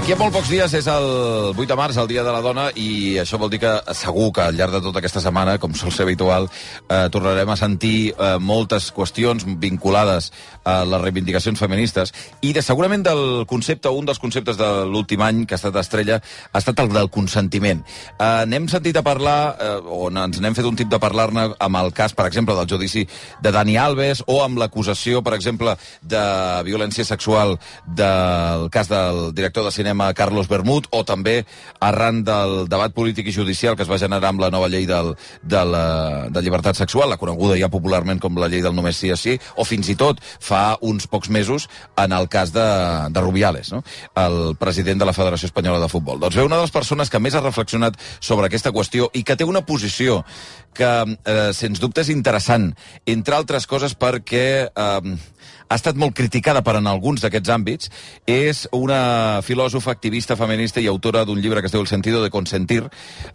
D'aquí a molt pocs dies és el 8 de març, el Dia de la Dona, i això vol dir que segur que al llarg de tota aquesta setmana, com sol ser habitual, eh, tornarem a sentir eh, moltes qüestions vinculades a les reivindicacions feministes i de, segurament del concepte, un dels conceptes de l'últim any que ha estat estrella, ha estat el del consentiment. Eh, n'hem sentit a parlar, eh, o ens n'hem fet un tip de parlar-ne amb el cas, per exemple, del judici de Dani Alves, o amb l'acusació, per exemple, de violència sexual del cas del director de cinema Carlos Bermud, o també arran del debat polític i judicial que es va generar amb la nova llei del, de, la, de llibertat sexual, la coneguda ja popularment com la llei del només sí a sí, o fins i tot fa uns pocs mesos en el cas de, de Rubiales, no? el president de la Federació Espanyola de Futbol. Doncs ve una de les persones que més ha reflexionat sobre aquesta qüestió i que té una posició que, eh, sens dubte, és interessant, entre altres coses perquè eh, ha estat molt criticada per en alguns d'aquests àmbits, és una filòsofa, activista, feminista i autora d'un llibre que es diu El sentido de consentir,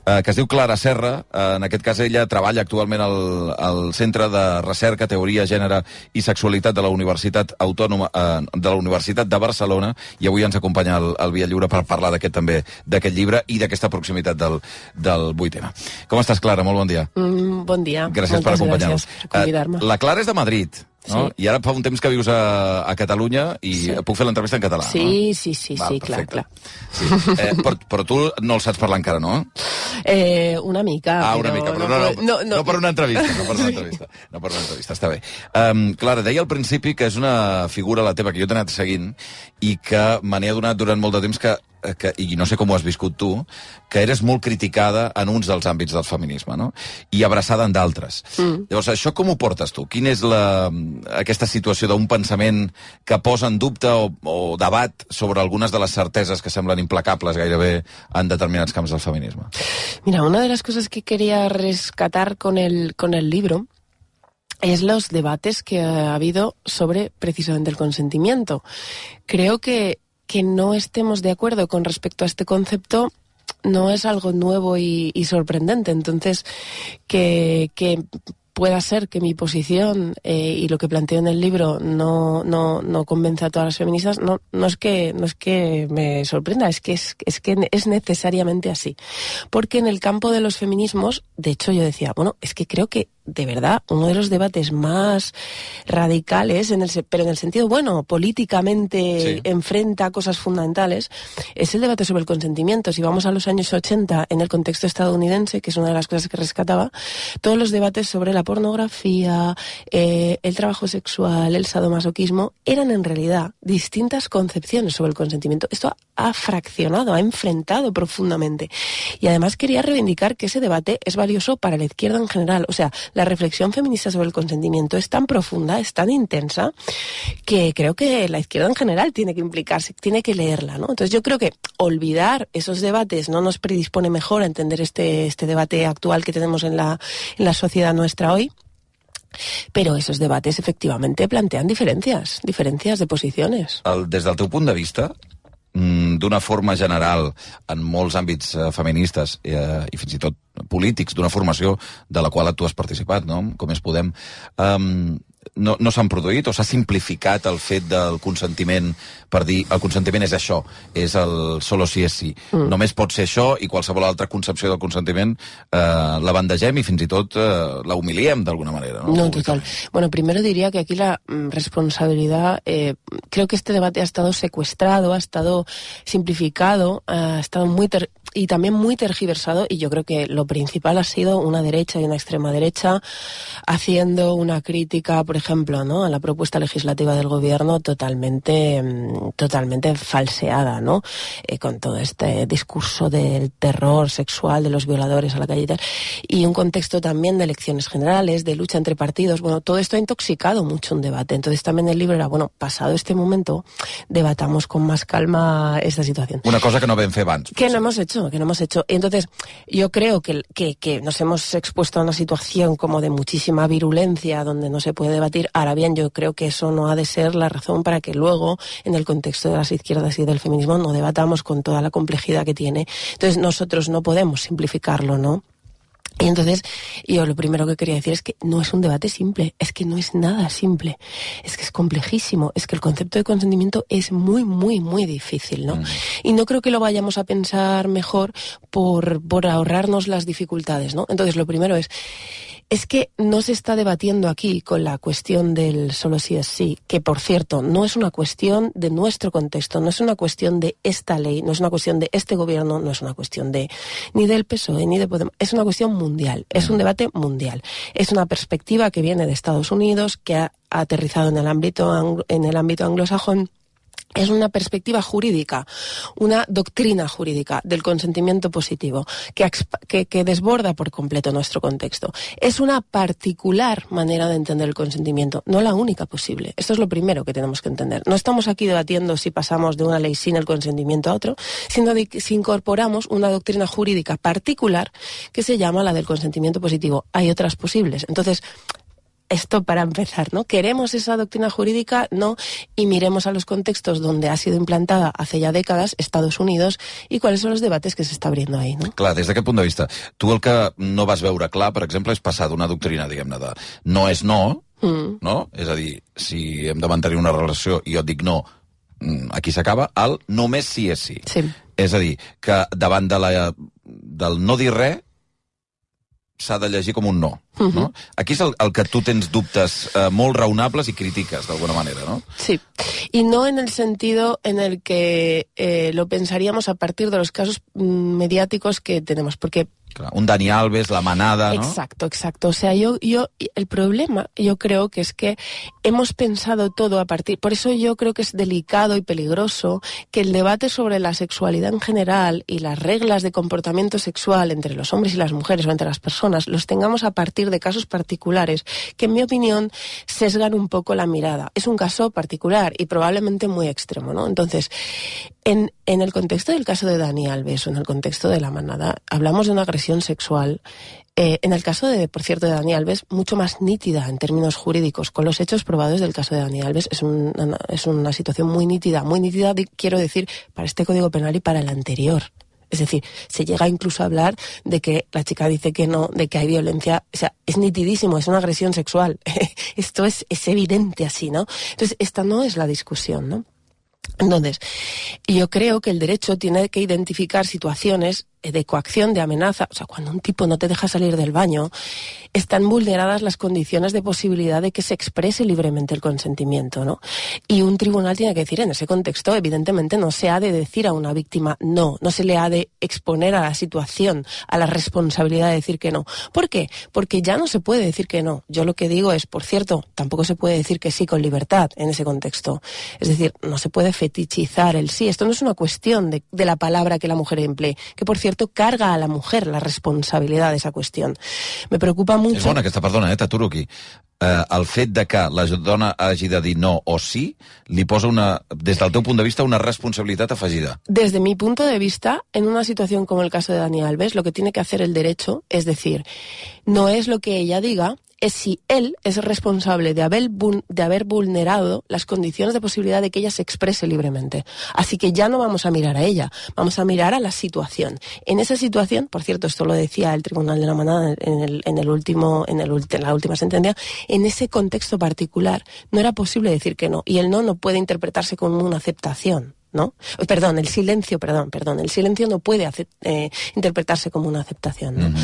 eh, que es diu Clara Serra. Eh, en aquest cas ella treballa actualment al, al Centre de Recerca, Teoria, Gènere i Sexualitat de la Universitat Autònoma eh, de la Universitat de Barcelona i avui ens acompanya el, el Via Lliure per parlar d'aquest també d'aquest llibre i d'aquesta proximitat del, del 8M. Com estàs, Clara? Molt bon dia. Mm, bon dia. Gràcies Moltes per acompanyar-nos. Gràcies per convidar-me. Eh, la Clara és de Madrid. No? Sí. I ara fa un temps que vius a, a Catalunya i Sí. puc fer l'entrevista en català, Sí, no? sí, sí, Val, sí, clar, perfecte. clar. Sí. Eh, però, però tu no el saps parlar encara, no? Eh, una mica, Ah, però una mica, però no, no, no, no, per una entrevista, no per una entrevista. No per una entrevista, està bé. Um, Clara, deia al principi que és una figura, la teva, que jo t'he anat seguint i que me n'he adonat durant molt de temps que que, i no sé com ho has viscut tu, que eres molt criticada en uns dels àmbits del feminisme, no? I abraçada en d'altres. Mm. Llavors, això com ho portes tu? Quina és la, aquesta situació d'un pensament que posa en dubte o, o debat sobre algunes de les certeses que semblen implacables gairebé en determinats camps del feminisme? Mira, una de las cosas que quería rescatar con el, con el libro es los debates que ha habido sobre precisamente el consentimiento. Creo que, que no estemos de acuerdo con respecto a este concepto no es algo nuevo y, sorprendente. Entonces, que, pueda ser que mi posición eh, y lo que planteo en el libro no, no, no convence a todas las feministas, no, no, es que, no es que me sorprenda, es que es, es que es necesariamente así. Porque en el campo de los feminismos, de hecho yo decía, bueno, es que creo que de verdad uno de los debates más radicales, en el, pero en el sentido bueno, políticamente Sí. enfrenta cosas fundamentales, es el debate sobre el consentimiento. Si vamos a los años 80 en el contexto estadounidense, que es una de las cosas que rescataba, todos los debates sobre la pornografía, eh, el trabajo sexual, el sadomasoquismo, eran en realidad distintas concepciones sobre el consentimiento. Esto ha fraccionado, ha enfrentado profundamente. Y además quería reivindicar que ese debate es valioso para la izquierda en general. O sea, la reflexión feminista sobre el consentimiento es tan profunda, es tan intensa, que creo que la izquierda en general tiene que implicarse, tiene que leerla, ¿no? Entonces yo creo que olvidar esos debates no nos predispone mejor a entender este, este debate actual que tenemos en la, en la sociedad nuestra hoy. Pero esos debates efectivamente plantean diferencias, diferencias de posiciones. El, des del teu punt de vista, d'una forma general, en molts àmbits eh, feministes eh, i fins i tot polítics, d'una formació de la qual tu has participat, no? com és Podem, um, no, no s'han produït o s'ha simplificat el fet del consentiment per dir el consentiment és això, és el solo si és sí. Mm. Només pot ser això i qualsevol altra concepció del consentiment eh, la bandegem i fins i tot eh, la humiliem d'alguna manera. No, No, total. Bueno, primero diría que aquí la mm, responsabilidad, eh, creo que este debate ha estado secuestrado, ha estado simplificado, ha estado muy ter- y también muy tergiversado y yo creo que lo principal ha sido una derecha y una extrema derecha haciendo una crítica, por ejemplo, ¿no? a la propuesta legislativa del gobierno totalmente, mm, totalmente falseada, ¿no? Eh, con todo este discurso del terror sexual de los violadores a la calle y tal, y un contexto también de elecciones generales, de lucha entre partidos. Bueno, todo esto ha intoxicado mucho un debate. Entonces también el libro era, bueno, pasado este momento, debatamos con más calma esta situación. Una cosa que no vam fer abans. Que no hemos hecho, que no hemos hecho. Entonces, yo creo que, que, que nos hemos expuesto a una situación como de muchísima virulencia donde no se puede debatir. Ahora bien, yo creo que eso no ha de ser la razón para que luego, en el contexto de las izquierdas y del feminismo, no debatamos con toda la complejidad que tiene. Entonces, nosotros no podemos simplificarlo, ¿no? Y entonces, yo lo primero que quería decir es que no es un debate simple, es que no es nada simple, es que es complejísimo, es que el concepto de consentimiento es muy, muy, muy difícil, ¿no? Mm. Y no creo que lo vayamos a pensar mejor por, por ahorrarnos las dificultades, ¿no? Entonces, lo primero es, es que no se está debatiendo aquí con la cuestión del solo sí es sí, que por cierto no es una cuestión de nuestro contexto, no es una cuestión de esta ley, no es una cuestión de este gobierno, no es una cuestión de ni del PSOE ni de Podemos, es una cuestión mundial, es un debate mundial, es una perspectiva que viene de Estados Unidos, que ha aterrizado en el ámbito en el ámbito anglosajón es una perspectiva jurídica, una doctrina jurídica del consentimiento positivo que, que, desborda por completo nuestro contexto. Es una particular manera de entender el consentimiento, no la única posible. Esto es lo primero que tenemos que entender. No estamos aquí debatiendo si pasamos de una ley sin el consentimiento a otro, sino de si incorporamos una doctrina jurídica particular que se llama la del consentimiento positivo. Hay otras posibles. Entonces, esto para empezar, ¿no? ¿Queremos esa doctrina jurídica? No. Y miremos a los contextos donde ha sido implantada hace ya décadas, Estados Unidos, i quals són els debates que s'està abriendo ahí, no? Clar, des d'aquest punt de vista, tu el que no vas veure clar, per exemple, és passar d'una doctrina, diguem-ne, de no és no, mm. no? És a dir, si hem de mantenir una relació i jo et dic no, mm, aquí s'acaba, el només sí és sí. Sí. És a dir, que davant de la, del no dir res, s'ha de llegir com un no. Uh -huh. no? Aquí és el, el que tu tens dubtes eh, molt raonables i critiques, d'alguna manera, ¿no? Sí, y no en el sentido en el que eh, lo pensaríamos a partir de los casos mm, mediáticos que tenemos, porque un Dani Alves, la manada, ¿no? Exacto, exacto. O sea, yo, yo, el problema, yo creo que es que hemos pensado todo a partir, por eso yo creo que es delicado y peligroso que el debate sobre la sexualidad en general y las reglas de comportamiento sexual entre los hombres y las mujeres o entre las personas los tengamos a partir de casos particulares que, en mi opinión, sesgan un poco la mirada. Es un caso particular y probablemente muy extremo, ¿no? Entonces, en, en el contexto del caso de Dani Alves o en el contexto de la manada, hablamos de una agresión sexual, eh, en el caso de, por cierto, de Dani Alves, mucho más nítida en términos jurídicos. Con los hechos probados del caso de Dani Alves es, una, es una situación muy nítida, muy nítida, quiero decir, para este Código Penal y para el anterior. Es decir, se llega incluso a hablar de que la chica dice que no, de que hay violencia. O sea, es nitidísimo, es una agresión sexual. Esto es, es evidente así, ¿no? Entonces, esta no es la discusión, ¿no? Entonces, yo creo que el derecho tiene que identificar situaciones de coacción, de amenaza, o sea, cuando un tipo no te deja salir del baño, están vulneradas las condiciones de posibilidad de que se exprese libremente el consentimiento, ¿no? Y un tribunal tiene que decir, en ese contexto, evidentemente, no se ha de decir a una víctima no, no se le ha de exponer a la situación, a la responsabilidad de decir que no. ¿Por qué? Porque ya no se puede decir que no. Yo lo que digo es, por cierto, tampoco se puede decir que sí con libertad en ese contexto. Es decir, no se puede fetichizar el sí. Esto no es una cuestión de, de la palabra que la mujer emplee, que por cierto carga a la mujer la responsabilidad de esa cuestión. Me preocupa mucho... És bona aquesta, perdona, eh, t'aturo aquí. Eh, el fet de que la dona hagi de dir no o sí li posa una, des del teu punt de vista una responsabilitat afegida. Desde mi punto de vista, en una situación como el caso de Dani Alves, lo que tiene que hacer el derecho es decir, no es lo que ella diga, es si él es responsable de haber, de haber vulnerado las condiciones de posibilidad de que ella se exprese libremente. Así que ya no vamos a mirar a ella, vamos a mirar a la situación. En esa situación, por cierto, esto lo decía el Tribunal de la Manada en, el, en, el último, en, el, en la última sentencia, en ese contexto particular no era posible decir que no. Y el no no puede interpretarse como una aceptación. ¿no? Perdón, el silencio, perdón, perdón, el silencio no puede eh, interpretarse como una aceptación, ¿no?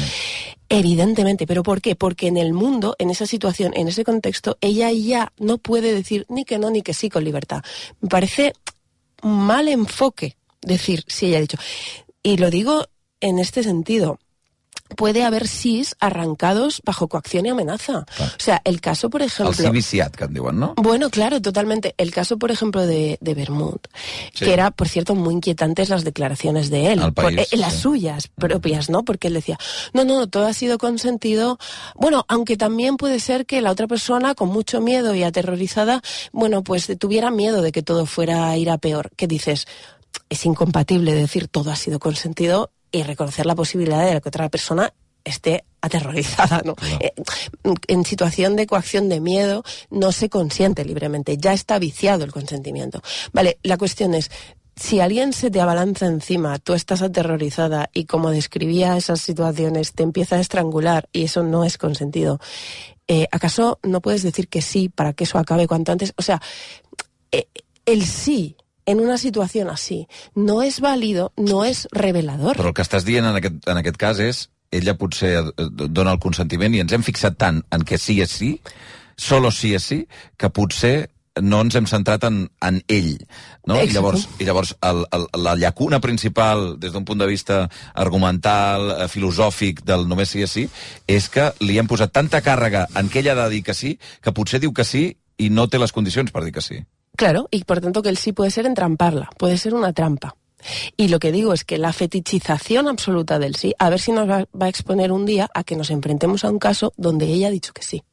Evidentemente, ¿pero por qué? Porque en el mundo, en esa situación, en ese contexto, ella ya no puede decir ni que no ni que sí con libertad. Me parece mal enfoque decir si ella ha dicho. Y lo digo en este sentido puede haber SIS arrancados bajo coacción y amenaza. Claro. O sea, el caso, por ejemplo... El diuen, no? Bueno, claro, totalmente. El caso, por ejemplo, de, de Bermud, sí. que era, por cierto, muy inquietantes las declaraciones de él. País, por, eh, las suyas propias, ¿no? Porque él decía, no, no, todo ha sido consentido. Bueno, aunque también puede ser que la otra persona, con mucho miedo y aterrorizada, bueno, pues tuviera miedo de que todo fuera a ir a peor. ¿Qué dices? Es incompatible decir todo ha sido consentido y reconocer la posibilidad de que otra persona esté aterrorizada, ¿no? Claro. Eh, en situación de coacción de miedo no se consiente libremente, ya está viciado el consentimiento. Vale, la cuestión es, si alguien se te abalanza encima, tú estás aterrorizada y como describía esas situaciones, te empieza a estrangular y eso no es consentido, eh, ¿acaso no puedes decir que sí para que eso acabe cuanto antes? O sea, eh, el sí en una situació així no és vàlido, no és revelador. Però el que estàs dient en aquest, en aquest cas és ella potser eh, dona el consentiment i ens hem fixat tant en que sí és sí, solo sí és sí, que potser no ens hem centrat en, en ell. No? I llavors, i llavors el, el, la llacuna principal, des d'un punt de vista argumental, eh, filosòfic, del només sí és sí, és que li hem posat tanta càrrega en què ella ha de dir que sí, que potser diu que sí i no té les condicions per dir que sí. Claro, y por tanto que el sí puede ser entramparla, puede ser una trampa. Y lo que digo es que la fetichización absoluta del sí, a ver si nos va, a exponer un día a que nos enfrentemos a un caso donde ella ha dicho que sí.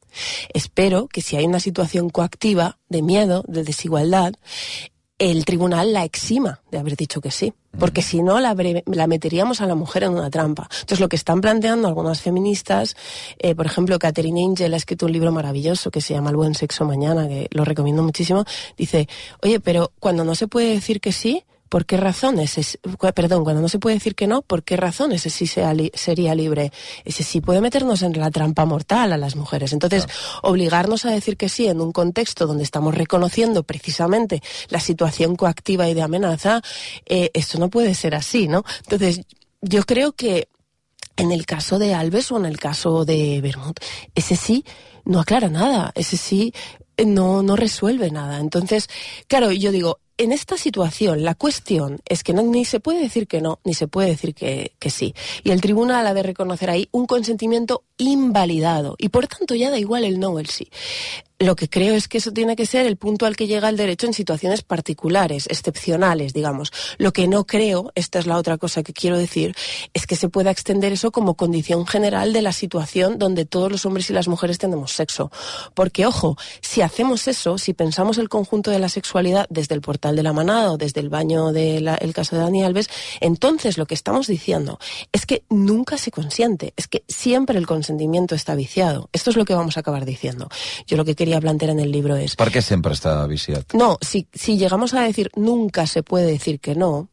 Espero que si hay una situación coactiva, de miedo, de desigualdad, el tribunal la exima de haber dicho que sí, porque si no la, la, meteríamos a la mujer en una trampa. Entonces lo que están planteando algunas feministas, eh, por ejemplo, Catherine Angel ha escrito un libro maravilloso que se llama El buen sexo mañana, que lo recomiendo muchísimo, dice, oye, pero cuando no se puede decir que sí, ¿Por qué razones? Es, perdón, cuando no se puede decir que no, ¿por qué razones ese sí sea li, sería libre? Ese sí puede meternos en la trampa mortal a las mujeres. Entonces, claro. obligarnos a decir que sí en un contexto donde estamos reconociendo precisamente la situación coactiva y de amenaza, eh, esto no puede ser así, ¿no? Entonces, yo creo que en el caso de Alves o en el caso de Bermud, ese sí no aclara nada, ese sí no, no resuelve nada. Entonces, claro, yo digo, en esta situación la cuestión es que no, ni se puede decir que no, ni se puede decir que, que, sí. Y el tribunal ha de reconocer ahí un consentimiento invalidado. Y por tanto ya da igual el no o el sí. Lo que creo es que eso tiene que ser el punto al que llega el derecho en situaciones particulares, excepcionales, digamos. Lo que no creo, esta es la otra cosa que quiero decir, es que se pueda extender eso como condición general de la situación donde todos los hombres y las mujeres tenemos sexo. Porque, ojo, si hacemos eso, si pensamos el conjunto de la sexualidad desde el portal de la manada o desde el baño del de caso de Dani Alves, entonces lo que estamos diciendo es que nunca se consiente, es que siempre el consentimiento está viciado. Esto es lo que vamos a acabar diciendo. Yo lo que quería quería plantear en el libro es... ¿Por qué siempre está viciat? No, si, si llegamos a decir nunca se puede decir que no,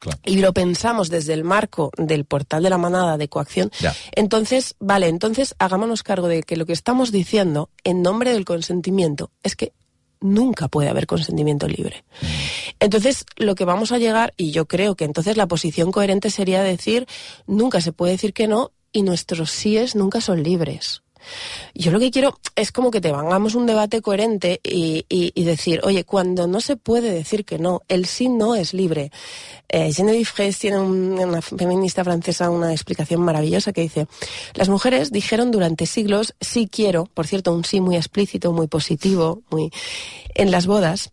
Claro. y lo pensamos desde el marco del portal de la manada de coacción, ya. entonces, vale, entonces hagámonos cargo de que lo que estamos diciendo en nombre del consentimiento es que nunca puede haber consentimiento libre. Mm. Entonces, lo que vamos a llegar, y yo creo que entonces la posición coherente sería decir, nunca se puede decir que no y nuestros síes nunca son libres. Yo lo que quiero es como que te vangamos un debate coherente y, decir, oye, cuando no se puede decir que no, el sí no es libre. Eh, Genevieve tiene un, una feminista francesa una explicación maravillosa que dice, las mujeres dijeron durante siglos sí quiero, por cierto, un sí muy explícito, muy positivo, muy en las bodas,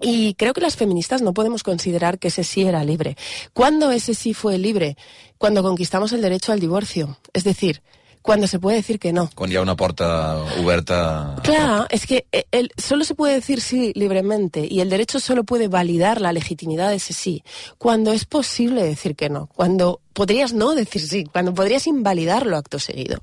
y creo que las feministas no podemos considerar que ese sí era libre. ¿Cuándo ese sí fue libre? Cuando conquistamos el derecho al divorcio. Es decir, cuando se puede decir que no. Quan hi ha una porta oberta... Clar, és que el, solo se puede decir sí libremente y el derecho solo puede validar la legitimidad de ese sí cuando es posible decir que no, cuando podrías no decir sí, cuando podrías invalidarlo acto seguido.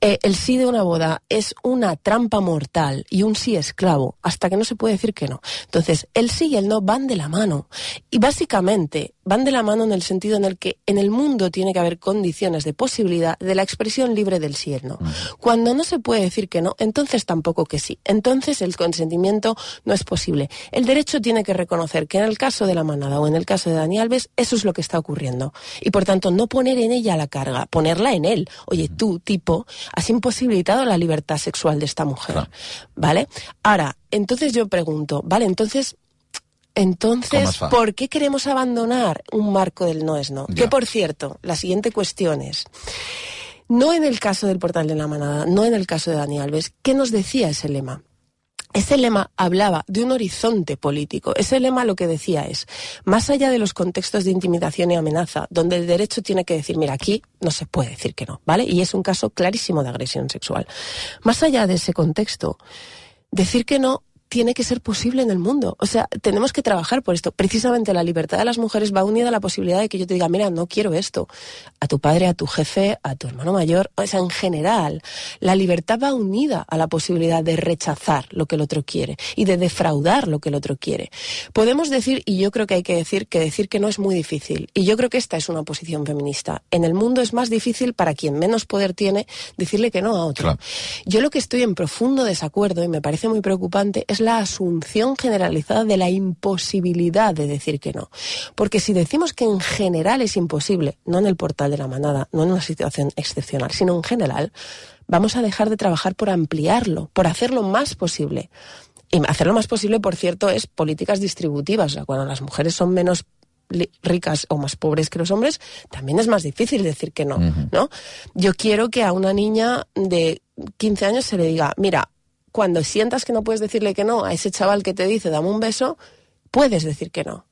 Eh, el sí de una boda es una trampa mortal y un sí esclavo hasta que no se puede decir que no. Entonces, el sí y el no van de la mano y básicamente van de la mano en el sentido en el que en el mundo tiene que haber condiciones de posibilidad de la expresión libre del sí y el no. Cuando no se puede decir que no, entonces tampoco que sí. Entonces el consentimiento no es posible. El derecho tiene que reconocer que en el caso de la manada o en el caso de Dani Alves, eso es lo que está ocurriendo. Y por tanto, no poner en ella la carga, ponerla en él. Oye, tú, tipo, has imposibilitado la libertad sexual de esta mujer. Claro. ¿Vale? Ahora, entonces yo pregunto, vale, entonces entonces, ¿por qué queremos abandonar un marco del no es no? Ya. Que, por cierto, la siguiente cuestión es, no en el caso del portal de la manada, no en el caso de Dani Alves, ¿qué nos decía ese lema? Ese lema hablaba de un horizonte político. Ese lema lo que decía es, más allá de los contextos de intimidación y amenaza, donde el derecho tiene que decir, mira, aquí no se puede decir que no, ¿vale? Y es un caso clarísimo de agresión sexual. Más allá de ese contexto, decir que no tiene que ser posible en el mundo. O sea, tenemos que trabajar por esto. Precisamente la libertad de las mujeres va unida a la posibilidad de que yo te diga, mira, no quiero esto. A tu padre, a tu jefe, a tu hermano mayor. O sea, en general, la libertad va unida a la posibilidad de rechazar lo que el otro quiere y de defraudar lo que el otro quiere. Podemos decir, y yo creo que hay que decir, que decir que no es muy difícil. Y yo creo que esta es una posición feminista. En el mundo es más difícil para quien menos poder tiene decirle que no a otro. Yo lo que estoy en profundo desacuerdo y me parece muy preocupante es la asunción generalizada de la imposibilidad de decir que no. Porque si decimos que en general es imposible, no en el portal de la manada, no en una situación excepcional, sino en general, vamos a dejar de trabajar por ampliarlo, por hacerlo más posible. Y hacerlo más posible, por cierto, es políticas distributivas. O sea, cuando las mujeres son menos ricas o más pobres que los hombres, también es más difícil decir que no, ¿no? Yo quiero que a una niña de 15 años se le diga, mira, cuando sientas que no puedes decirle que no a ese chaval que te dice dame un beso, puedes decir que no.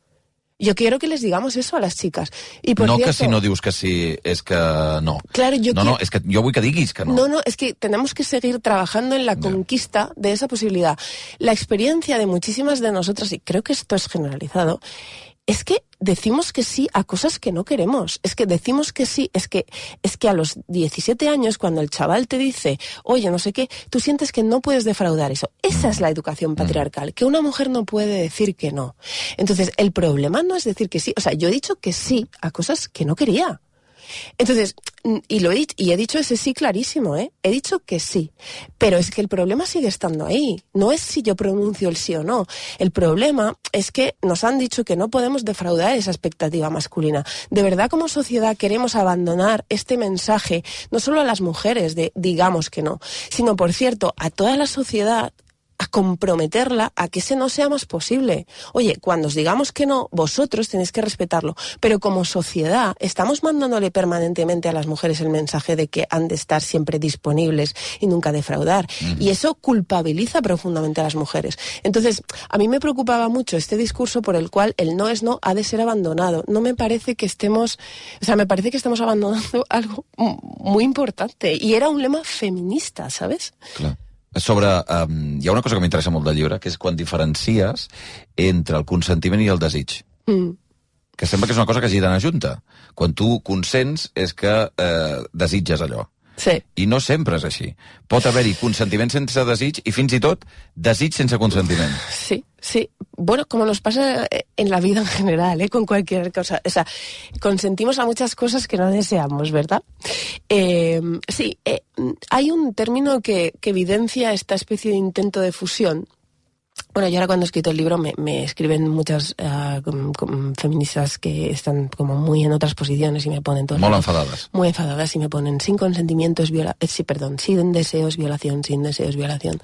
Yo quiero que les digamos eso a las chicas. Y por no cierto, que si no dius que sí, es que no. Claro, yo no, quiero... no, es que yo voy que diguis que no. No, no, es que tenemos que seguir trabajando en la yeah. conquista de esa posibilidad. La experiencia de muchísimas de nosotras, y creo que esto es generalizado, es que decimos que sí a cosas que no queremos. Es que decimos que sí, es que, es que a los 17 años, cuando el chaval te dice, oye, no sé qué, tú sientes que no puedes defraudar eso. Esa es la educación patriarcal, que una mujer no puede decir que no. Entonces, el problema no es decir que sí. O sea, yo he dicho que sí a cosas que no quería. Entonces, y lo he dicho, y he dicho ese sí clarísimo, ¿eh? He dicho que sí. Pero es que el problema sigue estando ahí. No es si yo pronuncio el sí o no. El problema es que nos han dicho que no podemos defraudar esa expectativa masculina. De verdad, como sociedad queremos abandonar este mensaje, no solo a las mujeres de digamos que no, sino, por cierto, a toda la sociedad a comprometerla a que ese no sea más posible. Oye, cuando os digamos que no, vosotros tenéis que respetarlo. Pero como sociedad, estamos mandándole permanentemente a las mujeres el mensaje de que han de estar siempre disponibles y nunca defraudar. Uh -huh. Y eso culpabiliza profundamente a las mujeres. Entonces, a mí me preocupaba mucho este discurso por el cual el no es no ha de ser abandonado. No me parece que estemos, o sea, me parece que estamos abandonando algo muy importante. Y era un lema feminista, ¿sabes? Claro. Sobre... Um, hi ha una cosa que m'interessa molt del llibre, que és quan diferencies entre el consentiment i el desig. Mm. Que sembla que és una cosa que hagi d'anar junta. Quan tu consents és que eh, desitges allò. Sí. I no sempre és així. Pot haver-hi consentiment sense desig i fins i tot desig sense consentiment. Sí, sí. Bueno, como nos pasa en la vida en general, ¿eh? con cualquier cosa. O sea, consentimos a muchas cosas que no deseamos, ¿verdad? Eh, sí, eh, hay un término que, que evidencia esta especie de intento de fusión bueno, yo ahora cuando he escrito el libro me, me escriben muchas uh, com, com feministas que están como muy en otras posiciones y me ponen todas... Muy enfadadas. Muy enfadadas y me ponen sin consentimiento es viola... Eh, sí, perdón, sin deseos violación, sin deseos violación.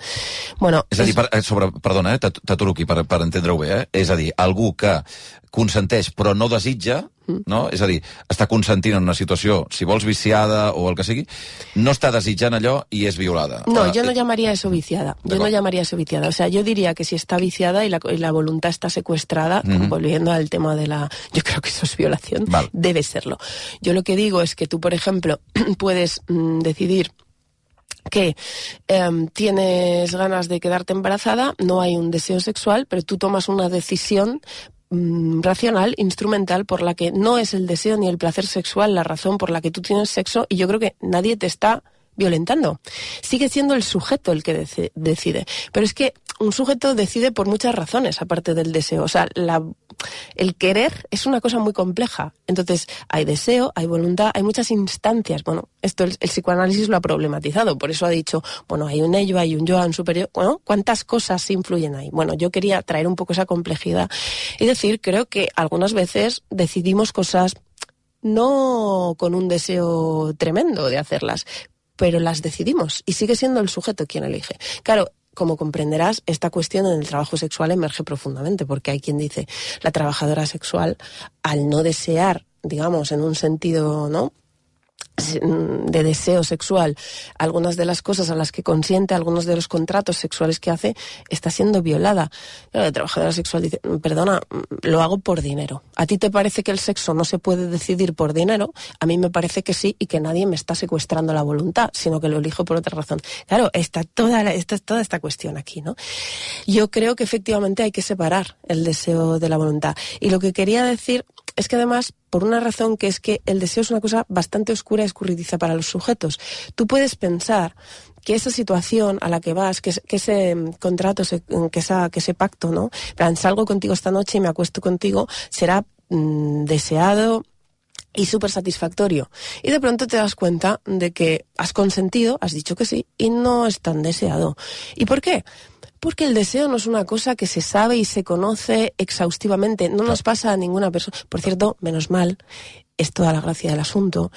Bueno... És a dir, per, sobre, perdona, eh, t'aturo aquí per, per entendre-ho bé, eh? és a dir, algú que consenteix però no desitja, no? És a dir, està consentint en una situació, si vols viciada o el que sigui, no està desitjant allò i és violada. No, Uh, yo no llamaría eso viciada. Yo no llamaría eso viciada. O sea, yo diría que si está viciada y la, y la voluntad está secuestrada, Ujú. volviendo al tema de la... Yo creo que eso es violación. Vale. Debe serlo. Yo lo que digo es que tú, por ejemplo, puedes mm, decidir que em, tienes ganas de quedarte embarazada, no hay un deseo sexual, pero tú tomas una decisión mm, racional, instrumental, por la que no es el deseo ni el placer sexual la razón por la que tú tienes sexo y yo creo que nadie te está violentando. Sigue siendo el sujeto el que deci- decide. Pero es que un sujeto decide por muchas razones, aparte del deseo. O sea, el querer es una cosa muy compleja. Entonces, hay deseo, hay voluntad, hay muchas instancias. Bueno, esto el, el psicoanálisis lo ha problematizado. Por eso ha dicho, bueno, hay un ello, hay un yo, hay un superior. Bueno, ¿cuántas cosas influyen ahí? Bueno, yo quería traer un poco esa complejidad y decir, creo que algunas veces decidimos cosas no con un deseo tremendo de hacerlas, pero las decidimos y sigue siendo el sujeto quien elige. Claro, como comprenderás, esta cuestión en el trabajo sexual emerge profundamente, porque hay quien dice, la trabajadora sexual, al no desear, digamos, en un sentido, ¿no? Mm, de deseo sexual, algunas de las cosas a las que consiente, algunos de los contratos sexuales que hace, está siendo violada. La trabajadora sexual dice, mm, perdona, mm, lo hago por dinero. ¿A ti te parece que el sexo no se puede decidir por dinero? A mí me parece que sí y que nadie me está secuestrando la voluntad, sino que lo elijo por otra razón. Claro, está toda, está toda esta cuestión aquí, ¿no? Yo creo que efectivamente hay que separar el deseo de la voluntad. Y lo que quería decir es que además, por una razón que es que el deseo es una cosa bastante oscura y escurridiza para los sujetos. Tú puedes pensar que esa situación a la que vas, que, ese contrato, que, que ese pacto, ¿no? Plan, salgo contigo esta noche y me acuesto contigo, será mm, deseado y súper satisfactorio. Y de pronto te das cuenta de que has consentido, has dicho que sí, y no es tan deseado. ¿Y por qué? Porque el deseo no es una cosa que se sabe y se conoce exhaustivamente. No nos pasa a ninguna persona. Por cierto, menos mal, es toda la gracia del asunto.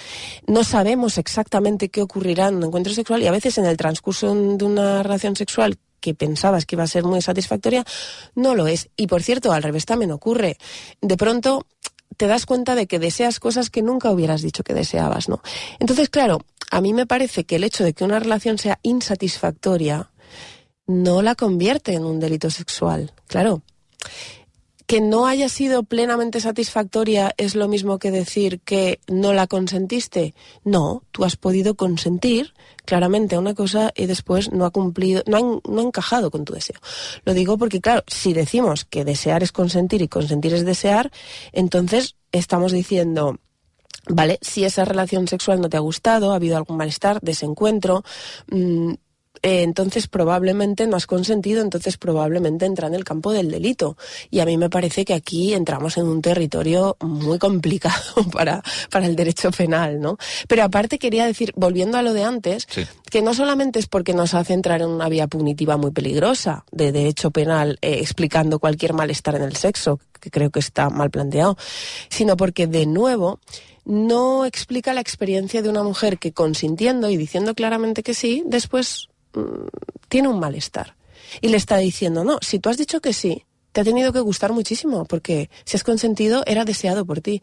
No sabemos exactamente qué ocurrirá en un encuentro sexual y a veces en el transcurso de una relación sexual que pensabas que iba a ser muy satisfactoria, no lo es. Y por cierto, al revés también ocurre. De pronto te das cuenta de que deseas cosas que nunca hubieras dicho que deseabas, ¿no? Entonces, claro, a mí me parece que el hecho de que una relación sea insatisfactoria no la convierte en un delito sexual. Claro. Que no haya sido plenamente satisfactoria es lo mismo que decir que no la consentiste. No, tú has podido consentir claramente una cosa y después no ha cumplido, no ha, no ha encajado con tu deseo. Lo digo porque, claro, si decimos que desear es consentir y consentir es desear, entonces estamos diciendo, Vale, si esa relación sexual no te ha gustado, ha habido algún malestar, desencuentro, mmm, eh, entonces probablemente no has consentido, entonces probablemente entra en el campo del delito. Y a mí me parece que aquí entramos en un territorio muy complicado para, para el derecho penal, ¿no? Pero aparte quería decir, volviendo a lo de antes, que no solamente es porque nos hace entrar en una vía punitiva muy peligrosa de derecho penal eh, explicando cualquier malestar en el sexo, que creo que está mal planteado, sino porque de nuevo no explica la experiencia de una mujer que consintiendo y diciendo claramente que sí, después tiene un malestar. Y le está diciendo, no, si tú has dicho que sí, te ha tenido que gustar muchísimo, porque si has consentido, era deseado por ti.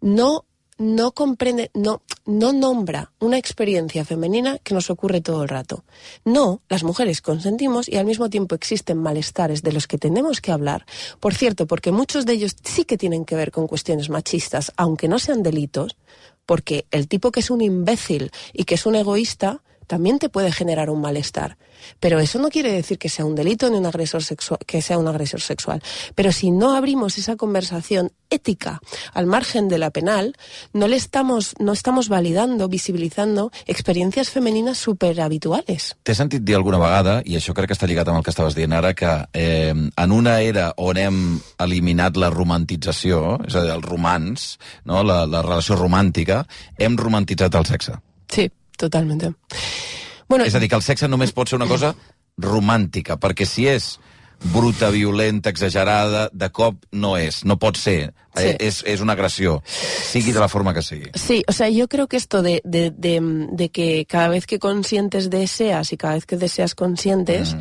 No, no comprende, no, no nombra una experiencia femenina que nos ocurre todo el rato. No, las mujeres consentimos y al mismo tiempo existen malestares de los que tenemos que hablar. Por cierto, porque muchos de ellos sí que tienen que ver con cuestiones machistas, aunque no sean delitos, porque el tipo que es un imbécil y que es un egoísta, también te puede generar un malestar. Pero eso no quiere decir que sea un delito ni un agresor sexual, que sea un agresor sexual. Pero si no abrimos esa conversación ética al margen de la penal, no le estamos, no estamos validando, visibilitzando experiencias femeninas súper habituales. T'he sentit dir alguna vegada, i això crec que està lligat amb el que estaves dient ara, que eh, en una era on hem eliminat la romantització, és a dir, el romans, no? la, la relació romàntica, hem romantitzat el sexe. Sí. Totalmente. Bueno, és a dir, que el sexe només pot ser una cosa romàntica, perquè si és bruta, violenta, exagerada, de cop no és, no pot ser. Sí. Eh, es, es, una agresión, sigui de la forma que sigui. Sí, o sea, yo creo que esto de, de, de, de que cada vez que consientes deseas y cada vez que deseas consientes, mm.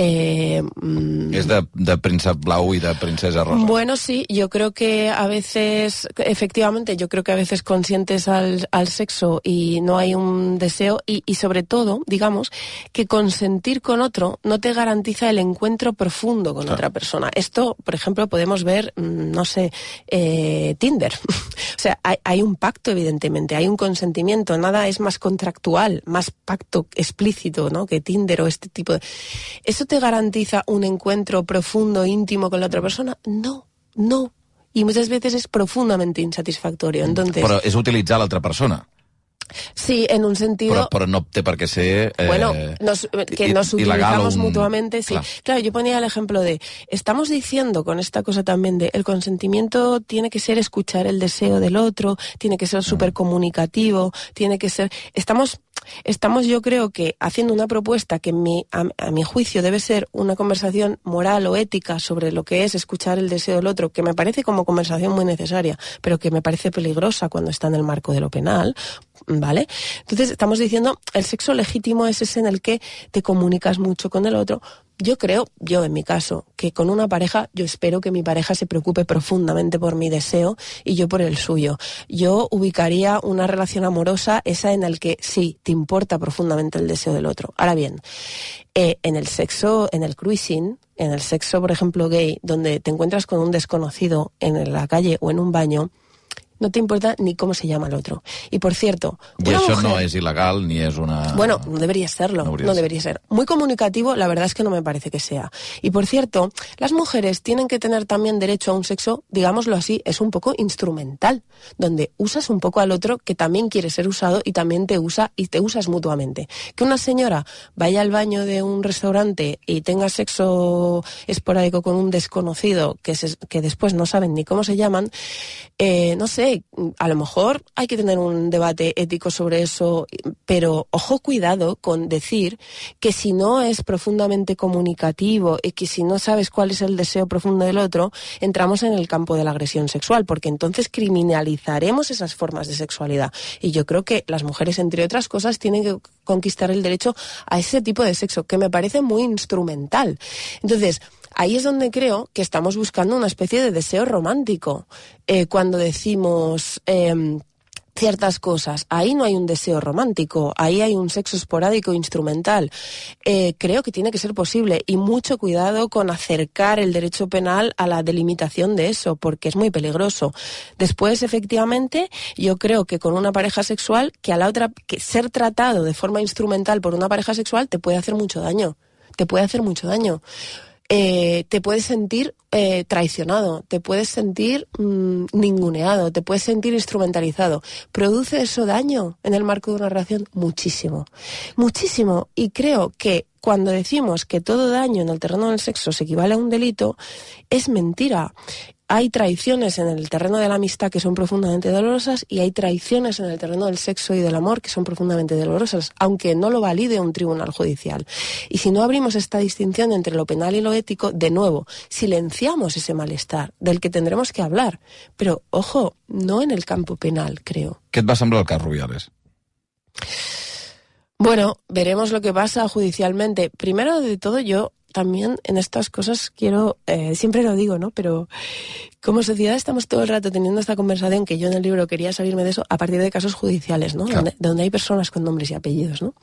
Eh, mm, es de, de príncipe blau y de princesa rosa. Bueno, sí, yo creo que a veces, efectivamente, yo creo que a veces consientes al, al sexo y no hay un deseo y, y, sobre todo, digamos, que consentir con otro no te garantiza el encuentro profundo con claro. otra persona. Esto, por ejemplo, podemos ver, mm, no sé, eh, Tinder. o sea, hay, hay un pacto, evidentemente, hay un consentimiento, nada es más contractual, más pacto explícito, ¿no? Que Tinder o este tipo de... Eso te garantiza un encuentro profundo, íntimo con la otra persona? No, no. Y muchas veces es profundamente insatisfactorio. Entonces, Però és utilitzar l'altra persona. Sí, en un sentido... Pero, pero no té per qué ser... Eh, bueno, nos, que nos utilizamos un... mutuamente, sí. Claro. claro. yo ponía el ejemplo de, estamos diciendo con esta cosa también de, el consentimiento tiene que ser escuchar el deseo del otro, tiene que ser súper comunicativo, tiene que ser... Estamos estamos yo creo que haciendo una propuesta que a, a, mi juicio debe ser una conversación moral o ética sobre lo que es escuchar el deseo del otro, que me parece como conversación muy necesaria, pero que me parece peligrosa cuando está en el marco de lo penal, ¿vale? Entonces estamos diciendo, el sexo legítimo es ese en el que te comunicas mucho con el otro, yo creo, yo en mi caso, que con una pareja, yo espero que mi pareja se preocupe profundamente por mi deseo y yo por el suyo. Yo ubicaría una relación amorosa esa en la que sí, te importa profundamente el deseo del otro. Ahora bien, eh, en el sexo, en el cruising, en el sexo, por ejemplo, gay, donde te encuentras con un desconocido en la calle o en un baño, no te importa ni cómo se llama el otro. Y por cierto... Y eso no es ilegal ni es una... Bueno, no debería serlo, no, debería ser. Muy comunicativo, la verdad es que no me parece que sea. Y por cierto, las mujeres tienen que tener también derecho a un sexo, digámoslo así, es un poco instrumental, donde usas un poco al otro que también quiere ser usado y también te usa y te usas mutuamente. Que una señora vaya al baño de un restaurante y tenga sexo esporádico con un desconocido que, que después no saben ni cómo se llaman, eh, no sé, a lo mejor hay que tener un debate ético sobre eso, pero ojo cuidado con decir que si no es profundamente comunicativo y que si no sabes cuál es el deseo profundo del otro, entramos en el campo de la agresión sexual, porque entonces criminalizaremos esas formas de sexualidad. Y yo creo que las mujeres, entre otras cosas, tienen que conquistar el derecho a ese tipo de sexo, que me parece muy instrumental. Entonces, ahí es donde creo que estamos buscando una especie de deseo romántico. Eh, cuando decimos em, ciertas cosas, ahí no hay un deseo romántico, ahí hay un sexo esporádico instrumental. Eh, creo que tiene que ser posible y mucho cuidado con acercar el derecho penal a la delimitación de eso, porque es muy peligroso. Después, efectivamente, yo creo que con una pareja sexual, que a la otra, que ser tratado de forma instrumental por una pareja sexual te puede hacer mucho daño. Te puede hacer mucho daño. Eh, te puedes sentir eh, traicionado, te puedes sentir mm, ninguneado, te puedes sentir instrumentalizado. ¿Produce eso daño en el marco de una relación? Muchísimo, muchísimo. Y creo que cuando decimos que todo daño en el terreno del sexo se equivale a un delito, es mentira hay traiciones en el terreno de la amistad que son profundamente dolorosas y hay traiciones en el terreno del sexo y del amor que son profundamente dolorosas, aunque no lo valide un tribunal judicial. Y si no abrimos esta distinción entre lo penal y lo ético, de nuevo, silenciamos ese malestar del que tendremos que hablar. Pero, ojo, no en el campo penal, creo. ¿Qué te va a? Bueno, veremos lo que pasa judicialmente. Primero de todo, yo también en estas cosas quiero, eh, siempre lo digo, ¿no? Pero como sociedad estamos todo el rato teniendo esta conversación que yo en el libro quería salirme de eso a partir de casos judiciales, ¿no? Donde, hay personas con nombres y apellidos, ¿no?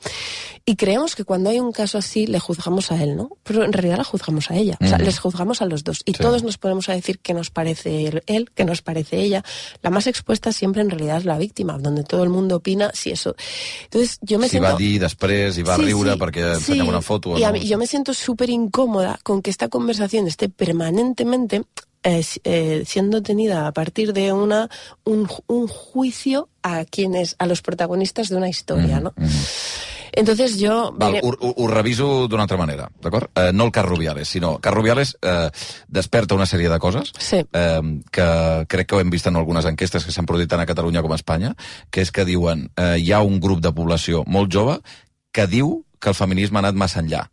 Y creemos que cuando hay un caso así le juzgamos a él, ¿no? Pero en realidad la juzgamos a ella. O sea, les juzgamos a los dos. Y todos nos ponemos a decir que nos parece él, que nos parece ella. La más expuesta siempre en realidad es la víctima, donde todo el mundo opina si eso... Entonces yo me si siento... va a dir després i va a riure perquè sí. una foto. Y a mí, yo me siento súper incómoda con que esta conversación esté permanentemente eh, siendo tenida a partir de una un, un, juicio a quienes a los protagonistas de una historia, mm, ¿no? Mm. Entonces jo... Val, ho, ho, ho reviso d'una altra manera, d'acord? Eh, no el cas Rubiales, sinó cas Rubiales eh, desperta una sèrie de coses sí. eh, que crec que ho hem vist en algunes enquestes que s'han produït tant a Catalunya com a Espanya, que és que diuen eh, hi ha un grup de població molt jove que diu que el feminisme ha anat massa enllà.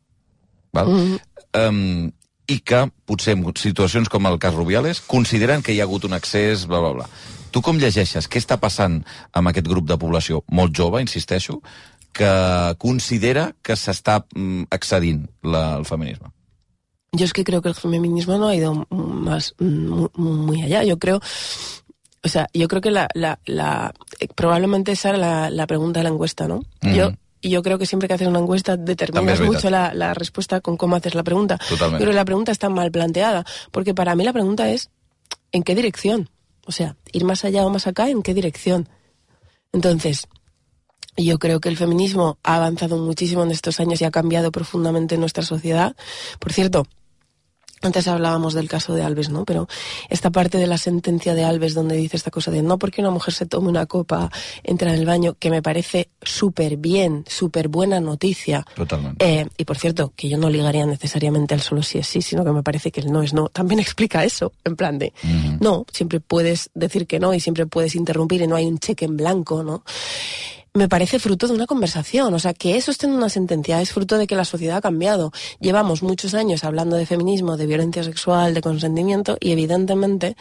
Val? Mm -hmm. um, i que potser en situacions com el cas Rubiales consideren que hi ha hagut un accés, bla, bla, bla. Tu com llegeixes? Què està passant amb aquest grup de població molt jove, insisteixo, que considera que s'està mm, excedint la, el feminisme? Yo es que creo que el feminismo no ha ido más muy, muy allá. Yo creo, o sea, yo creo que la, la, la probablemente esa era la, la pregunta de la encuesta, ¿no? Mm -hmm. Yo y yo creo que siempre que haces una encuesta determinas mucho la, la, respuesta con cómo haces la pregunta. Totalmente. Pero la pregunta está mal planteada, porque para mí la pregunta es, ¿en qué dirección? O sea, ir más allá o más acá, ¿en qué dirección? Entonces, yo creo que el feminismo ha avanzado muchísimo en estos años y ha cambiado profundamente nuestra sociedad. Por cierto, antes hablábamos del caso de Alves, ¿no? Pero esta parte de la sentencia de Alves donde dice esta cosa de no porque una mujer se tome una copa, entra en el baño, que me parece súper bien, súper buena noticia. Totalmente. Eh, y por cierto, que yo no ligaría necesariamente al solo si es sí, sino que me parece que el no es no. También explica eso, en plan de, uh -huh. no, siempre puedes decir que no y siempre puedes interrumpir y no hay un cheque en blanco, ¿no? Me parece fruto de una conversación. O sea, que eso esté en una sentencia es fruto de que la sociedad ha cambiado. Llevamos muchos años hablando de feminismo, de violencia sexual, de consentimiento, y evidentemente,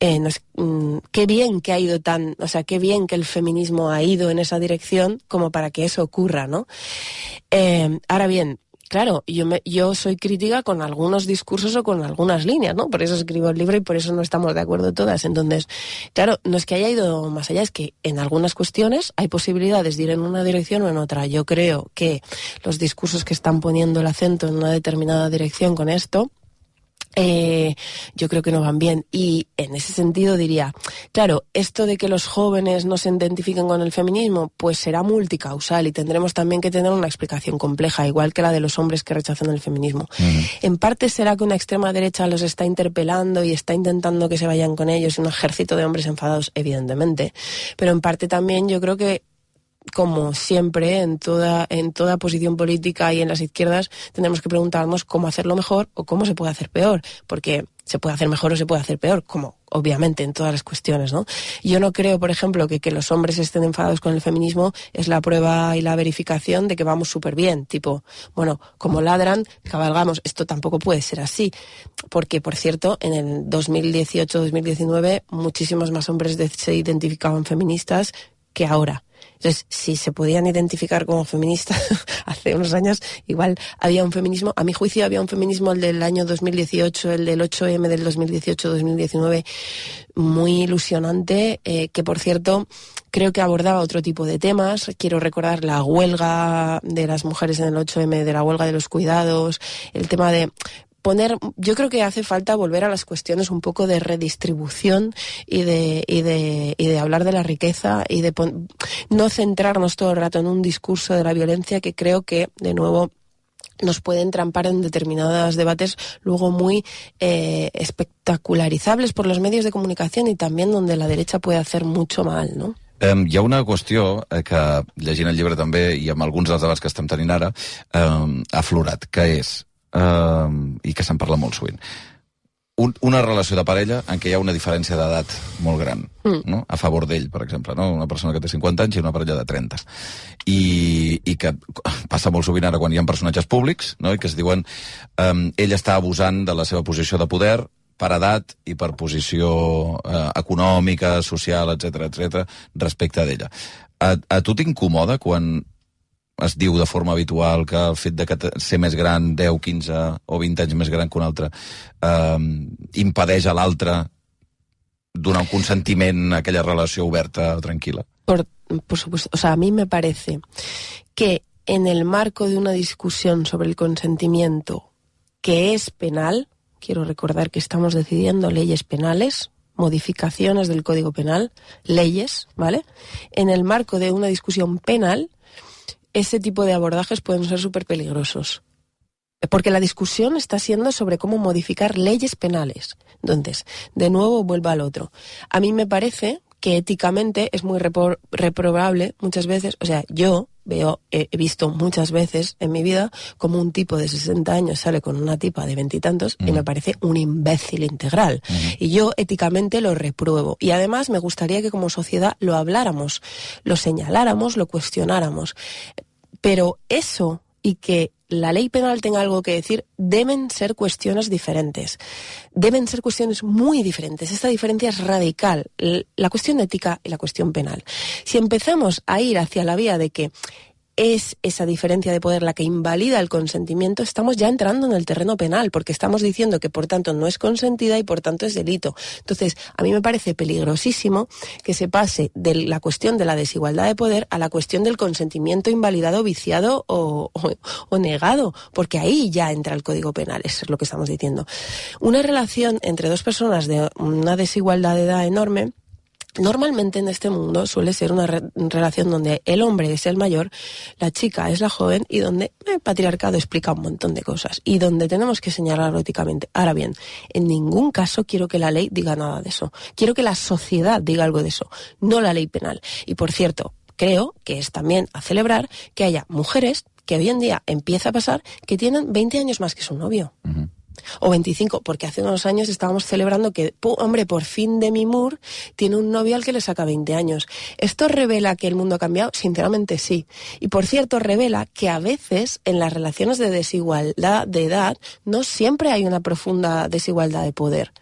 eh, mmm, qué bien que ha ido tan, o sea, qué bien que el feminismo ha ido en esa dirección como para que eso ocurra, ¿no? Eh, ahora bien, claro, yo, me, yo soy crítica con algunos discursos o con algunas líneas, ¿no? Por eso escribo el libro y por eso no estamos de acuerdo todas. Entonces, claro, no es que haya ido más allá, es que en algunas cuestiones hay posibilidades de ir en una dirección o en otra. Yo creo que los discursos que están poniendo el acento en una determinada dirección con esto, eh, yo creo que no van bien. Y en ese sentido diría, claro, esto de que los jóvenes no se identifiquen con el feminismo, pues será multicausal y tendremos también que tener una explicación compleja, igual que la de los hombres que rechazan el feminismo. En parte será que una extrema derecha los está interpelando y está intentando que se vayan con ellos, un ejército de hombres enfadados, evidentemente. Pero en parte también yo creo que como siempre en toda, en toda posición política y en las izquierdas, tenemos que preguntarnos cómo hacerlo mejor o cómo se puede hacer peor, porque se puede hacer mejor o se puede hacer peor, como obviamente en todas las cuestiones, ¿no? Yo no creo, por ejemplo, que que los hombres estén enfadados con el feminismo es la prueba y la verificación de que vamos súper bien, tipo, bueno, como ladran, cabalgamos. Esto tampoco puede ser así, porque, por cierto, en el 2018-2019 muchísimos más hombres se identificaban feministas que ahora. Entonces, si se podían identificar como feministas hace unos años, igual había un feminismo, a mi juicio había un feminismo el del año 2018, el del 8M del 2018-2019, muy ilusionante, eh, que por cierto creo que abordaba otro tipo de temas. Quiero recordar la huelga de las mujeres en el 8M, de la huelga de los cuidados, el tema de poner, yo creo que hace falta volver a las cuestiones un poco de redistribución y de, y de, y de hablar de la riqueza y de no centrarnos todo el rato en un discurso de la violencia que creo que, de nuevo, nos puede entrampar en determinados debates luego muy eh, espectacularizables por los medios de comunicación y también donde la derecha puede hacer mucho mal, ¿no? Um, hi ha una qüestió eh, que, llegint el llibre també, i amb alguns dels debats que estem tenint ara, um, ha aflorat, que és eh, i que se'n parla molt sovint. Un, una relació de parella en què hi ha una diferència d'edat molt gran, mm. no? a favor d'ell, per exemple, no? una persona que té 50 anys i una parella de 30. I, i que passa molt sovint ara quan hi ha personatges públics, no? i que es diuen eh, ell està abusant de la seva posició de poder per edat i per posició eh, econòmica, social, etc etc respecte d'ella. A, a tu t'incomoda quan es diu de forma habitual que el fet de que ser més gran, 10, 15 o 20 anys més gran que un altre, eh, impedeix a l'altre donar un consentiment a aquella relació oberta, tranquil·la. Por, por supuesto, o sea, a mí me parece que en el marco de una discusión sobre el consentimiento que es penal, quiero recordar que estamos decidiendo leyes penales, modificaciones del Código Penal, leyes, ¿vale? En el marco de una discusión penal, ese tipo de abordajes pueden ser súper peligrosos. Porque la discusión está siendo sobre cómo modificar leyes penales. Entonces, de nuevo vuelvo al otro. A mí me parece que éticamente es muy reprobable muchas veces, o sea, yo veo, he visto muchas veces en mi vida como un tipo de 60 años sale con una tipa de veintitantos y, y, me parece un imbécil integral. Y yo éticamente lo repruebo. Y además me gustaría que como sociedad lo habláramos, lo señaláramos, lo cuestionáramos. Pero eso y que la ley penal tenga algo que decir, deben ser cuestiones diferentes. Deben ser cuestiones muy diferentes. Esta diferencia es radical. La cuestión ética y la cuestión penal. Si empezamos a ir hacia la vía de que es esa diferencia de poder la que invalida el consentimiento, estamos ya entrando en el terreno penal, porque estamos diciendo que por tanto no es consentida y por tanto es delito. Entonces, a mí me parece peligrosísimo que se pase de la cuestión de la desigualdad de poder a la cuestión del consentimiento invalidado, viciado o, o, o negado, porque ahí ya entra el Código Penal, eso es lo que estamos diciendo. Una relación entre dos personas de una desigualdad de edad enorme, Normalmente en este mundo suele ser una re relación donde el hombre es el mayor, la chica es la joven y donde el patriarcado explica un montón de cosas y donde tenemos que señalarlo éticamente. Ahora bien, en ningún caso quiero que la ley diga nada de eso. Quiero que la sociedad diga algo de eso, no la ley penal. Y por cierto, creo que es también a celebrar que haya mujeres que hoy en día empieza a pasar que tienen 20 años más que su novio. O 25, porque hace unos años estábamos celebrando que, hombre, por fin Demi Moore tiene un novio al que le saca 20 años. ¿Esto revela que el mundo ha cambiado? Sinceramente sí. Y por cierto, revela que a veces en las relaciones de desigualdad de edad no siempre hay una profunda desigualdad de poder.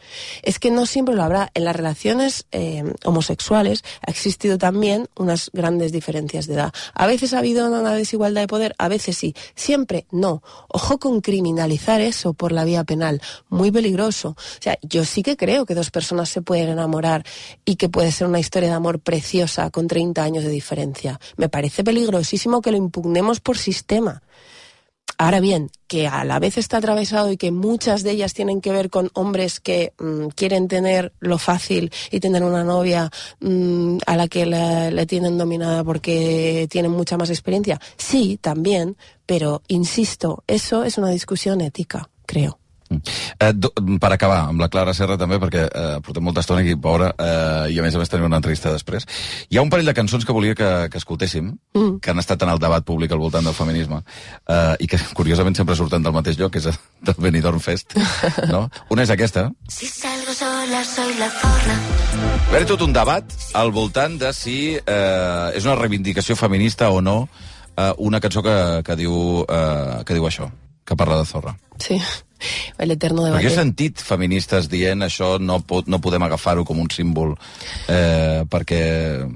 Es que no siempre lo habrá. En las relaciones eh, homosexuales ha existido también unas grandes diferencias de edad. A veces ha habido una desigualdad de poder, a veces sí. Siempre no. Ojo con criminalizar eso por la vía penal, muy peligroso. O sea, yo sí que creo que dos personas se pueden enamorar y que puede ser una historia de amor preciosa con 30 años de diferencia. Me parece peligrosísimo que lo impugnemos por sistema. Ahora bien, que a la vez está atravesado y que muchas de ellas tienen que ver con hombres que mm, quieren tener lo fácil y tener una novia mm, a la que le, tienen dominada porque tienen mucha más experiencia. Sí, también, pero insisto, eso es una discusión ética, creo. Eh, per acabar, amb la Clara Serra també, perquè eh, portem molta estona aquí, pobra, eh, i a més a més tenim una entrevista després. Hi ha un parell de cançons que volia que, que escoltéssim, mm. que han estat en el debat públic al voltant del feminisme, eh, i que curiosament sempre surten del mateix lloc, que és del Benidorm Fest, no? Una és aquesta. Si salgo sola, soy la zorra. Va haver tot un debat al voltant de si eh, és una reivindicació feminista o no eh, una cançó que, que, diu, eh, que diu això, que parla de zorra. Sí el eterno debate. Perquè he sentit feministes dient això no, pot, no podem agafar-ho com un símbol eh, perquè,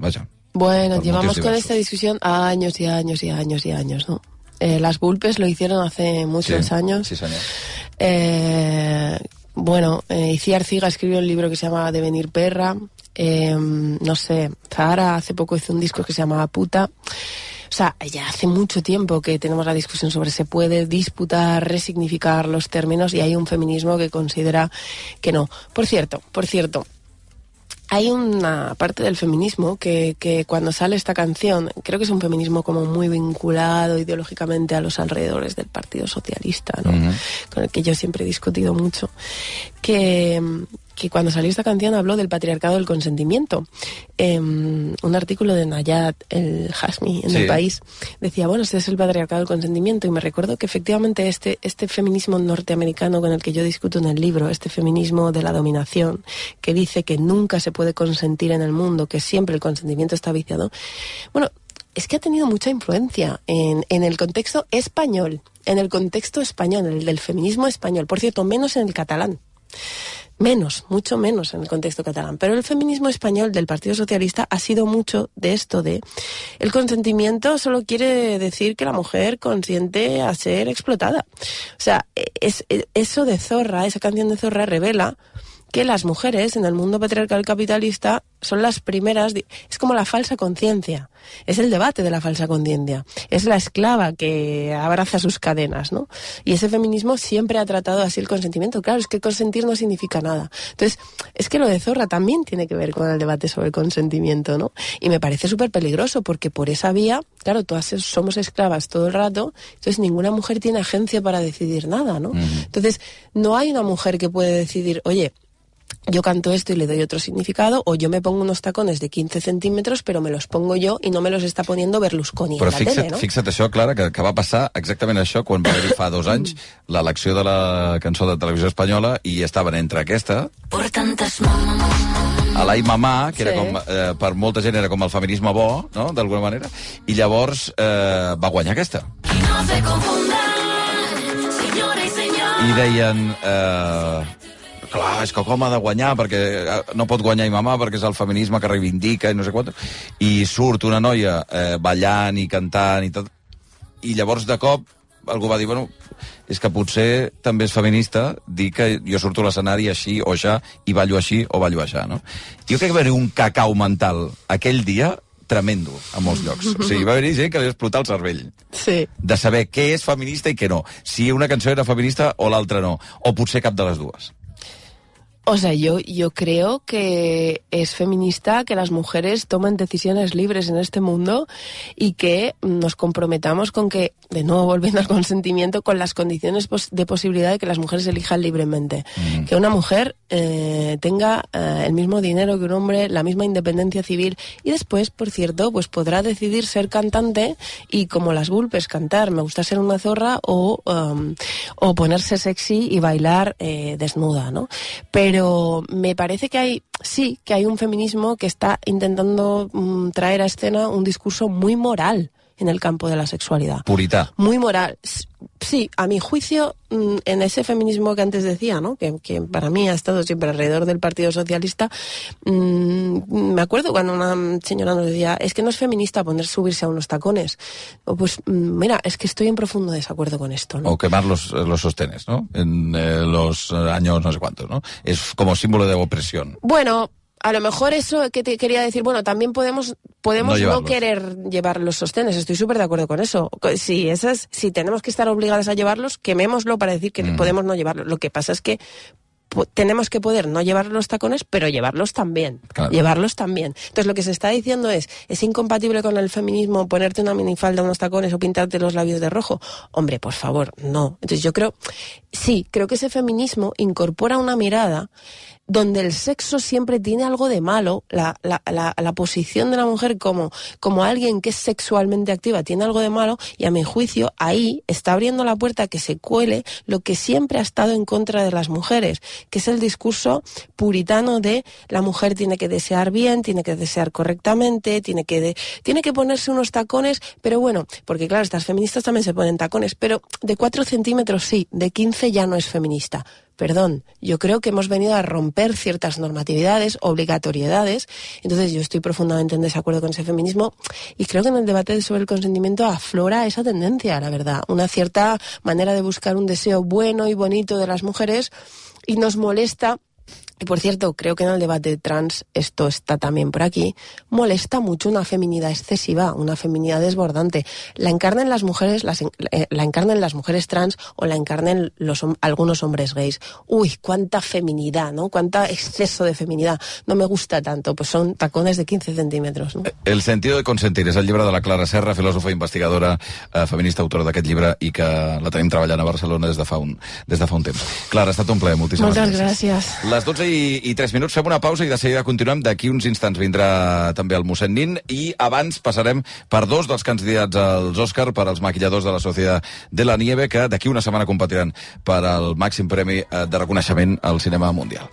vaja... Bueno, llevamos con esta discusión años y años y años y años, ¿no? Eh, las Bulpes lo hicieron hace muchos sí, años. Sí, señor. Eh, bueno, eh, Iciar Ciga escribió un libro que se llama Devenir perra. Eh, no sé, Zahara hace poco hizo un disco que se llama Puta. O sea, ya hace mucho tiempo que tenemos la discusión sobre se puede disputar, resignificar los términos y hay un feminismo que considera que no. Por cierto, por cierto, hay una parte del feminismo que, que, cuando sale esta canción, creo que es un feminismo como muy vinculado ideológicamente a los alrededores del Partido Socialista, ¿no? con el que yo siempre he discutido mucho, que, que cuando salió esta canción habló del patriarcado del consentimiento. Eh, un artículo de Nayat el Hasmi en sí. el país decía, bueno, este es el patriarcado del consentimiento y me recuerdo que efectivamente este, este feminismo norteamericano con el que yo discuto en el libro, este feminismo de la dominación, que dice que nunca se puede consentir en el mundo, que siempre el consentimiento está viciado, bueno, es que ha tenido mucha influencia en, en el contexto español, en el contexto español, el del feminismo español, por cierto, menos en el catalán menos, mucho menos en el contexto catalán. Pero el feminismo español del Partido Socialista ha sido mucho de esto de el consentimiento solo quiere decir que la mujer consiente a ser explotada. O sea, es, eso de Zorra, esa canción de Zorra revela que las mujeres en el mundo patriarcal capitalista son las primeras, es como la falsa conciencia, es el debate de la falsa conciencia, es la esclava que abraza sus cadenas, ¿no? Y ese feminismo siempre ha tratado así el consentimiento. Claro, es que consentir no significa nada. Entonces, es que lo de Zorra también tiene que ver con el debate sobre el consentimiento, ¿no? Y me parece súper peligroso porque por esa vía, claro, todas somos esclavas todo el rato, entonces ninguna mujer tiene agencia para decidir nada, ¿no? Entonces, no hay una mujer que puede decidir, oye, yo canto esto y le doy otro significado, o yo me pongo unos tacones de 15 centímetres, però me los pongo jo i no me los està poniendo Berlusconi però en la fixa't, tele, no? fixa't això, Clara, que, que va passar exactament això quan va haver fa dos anys l'elecció de la cançó de televisió espanyola i estaven entre aquesta... Por tantas a l'Ai Mamà, que sí. era com, eh, per molta gent era com el feminisme bo, no?, d'alguna manera, i llavors eh, va guanyar aquesta. No se confundan, senyora i senyor. I deien... Eh, clar, és que com ha de guanyar, perquè eh, no pot guanyar i mamà, perquè és el feminisme que reivindica i no sé quant. I surt una noia eh, ballant i cantant i tot. I llavors, de cop, algú va dir, bueno, és que potser també és feminista dir que jo surto a l'escenari així o ja i ballo així o ballo així, no? Jo crec que va haver un cacau mental aquell dia tremendo a molts llocs. O sigui, va haver gent que li va explotar el cervell. Sí. De saber què és feminista i què no. Si una cançó era feminista o l'altra no. O potser cap de les dues. O sea, yo, yo creo que es feminista que las mujeres tomen decisiones libres en este mundo y que nos comprometamos con que, de nuevo volviendo al consentimiento, con las condiciones de posibilidad de que las mujeres elijan libremente. Mm. Que una mujer eh, tenga eh, el mismo dinero que un hombre, la misma independencia civil y después, por cierto, pues podrá decidir ser cantante y como las vulpes cantar, me gusta ser una zorra o, um, o ponerse sexy y bailar eh, desnuda, ¿no? Pero pero me parece que hay, sí, que hay un feminismo que está intentando mm, traer a escena un discurso muy moral en el campo de la sexualidad. Purita. Muy moral. Sí, a mi juicio, mm, en ese feminismo que antes decía, ¿no? que, para mí ha estado siempre alrededor del Partido Socialista, mm, me acuerdo cuando una señora nos decía, es que no es feminista poner subirse a unos tacones. O pues mm, mira, es que estoy en profundo desacuerdo con esto. ¿no? O quemar los, los sostenes, ¿no? En eh, los años no sé cuántos, ¿no? Es como símbolo de opresión. Bueno, a lo mejor eso que te quería decir, bueno, también podemos podemos no, querer llevar los sostenes, estoy súper de acuerdo con eso. Si esas, si tenemos que estar obligadas a llevarlos, quemémoslo para decir que mm. podemos no llevarlos. Lo que pasa es que tenemos que poder no llevar los tacones, pero llevarlos también. Llevarlos también. Entonces lo que se está diciendo es, ¿es incompatible con el feminismo ponerte una minifalda, unos tacones o pintarte los labios de rojo? Hombre, por favor, no. Entonces yo creo, sí, creo que ese feminismo incorpora una mirada donde el sexo siempre tiene algo de malo, la, la, la, la, posición de la mujer como, como alguien que es sexualmente activa tiene algo de malo y a mi juicio ahí está abriendo la puerta a que se cuele lo que siempre ha estado en contra de las mujeres, que es el discurso puritano de la mujer tiene que desear bien, tiene que desear correctamente, tiene que, tiene que ponerse unos tacones, pero bueno, porque claro, estas feministas también se ponen tacones, pero de 4 centímetros sí, de 15 ya no es feminista perdón, yo creo que hemos venido a romper ciertas normatividades, obligatoriedades, entonces yo estoy profundamente en desacuerdo con ese feminismo y creo que en el debate sobre el consentimiento aflora esa tendencia, la verdad, una cierta manera de buscar un deseo bueno y bonito de las mujeres y nos molesta y por cierto, creo que en el debate trans, esto está también por aquí, molesta mucho una feminidad excesiva, una feminidad desbordante. La encarnen las mujeres, eh, la encarnen las mujeres trans o la encarnen los, algunos hombres gays. Uy, cuánta feminidad, ¿no? Cuánta exceso de feminidad. No me gusta tanto, pues son tacones de 15 centímetros. ¿no? El sentido de consentir és el llibre de la Clara Serra, filòsofa i investigadora, eh, feminista, autora d'aquest llibre i que la tenim treballant a Barcelona des de fa un, des de fa un temps. Clara, ha estat un plaer, moltíssimes Moltes gràcies. gràcies. Les 12 i, i 3 minuts. Fem una pausa i de seguida continuem. D'aquí uns instants vindrà també el mossèn Nin i abans passarem per dos dels candidats als Òscar, per als maquilladors de la Societat de la Nieve, que d'aquí una setmana competiran per al màxim premi eh, de reconeixement al cinema mundial.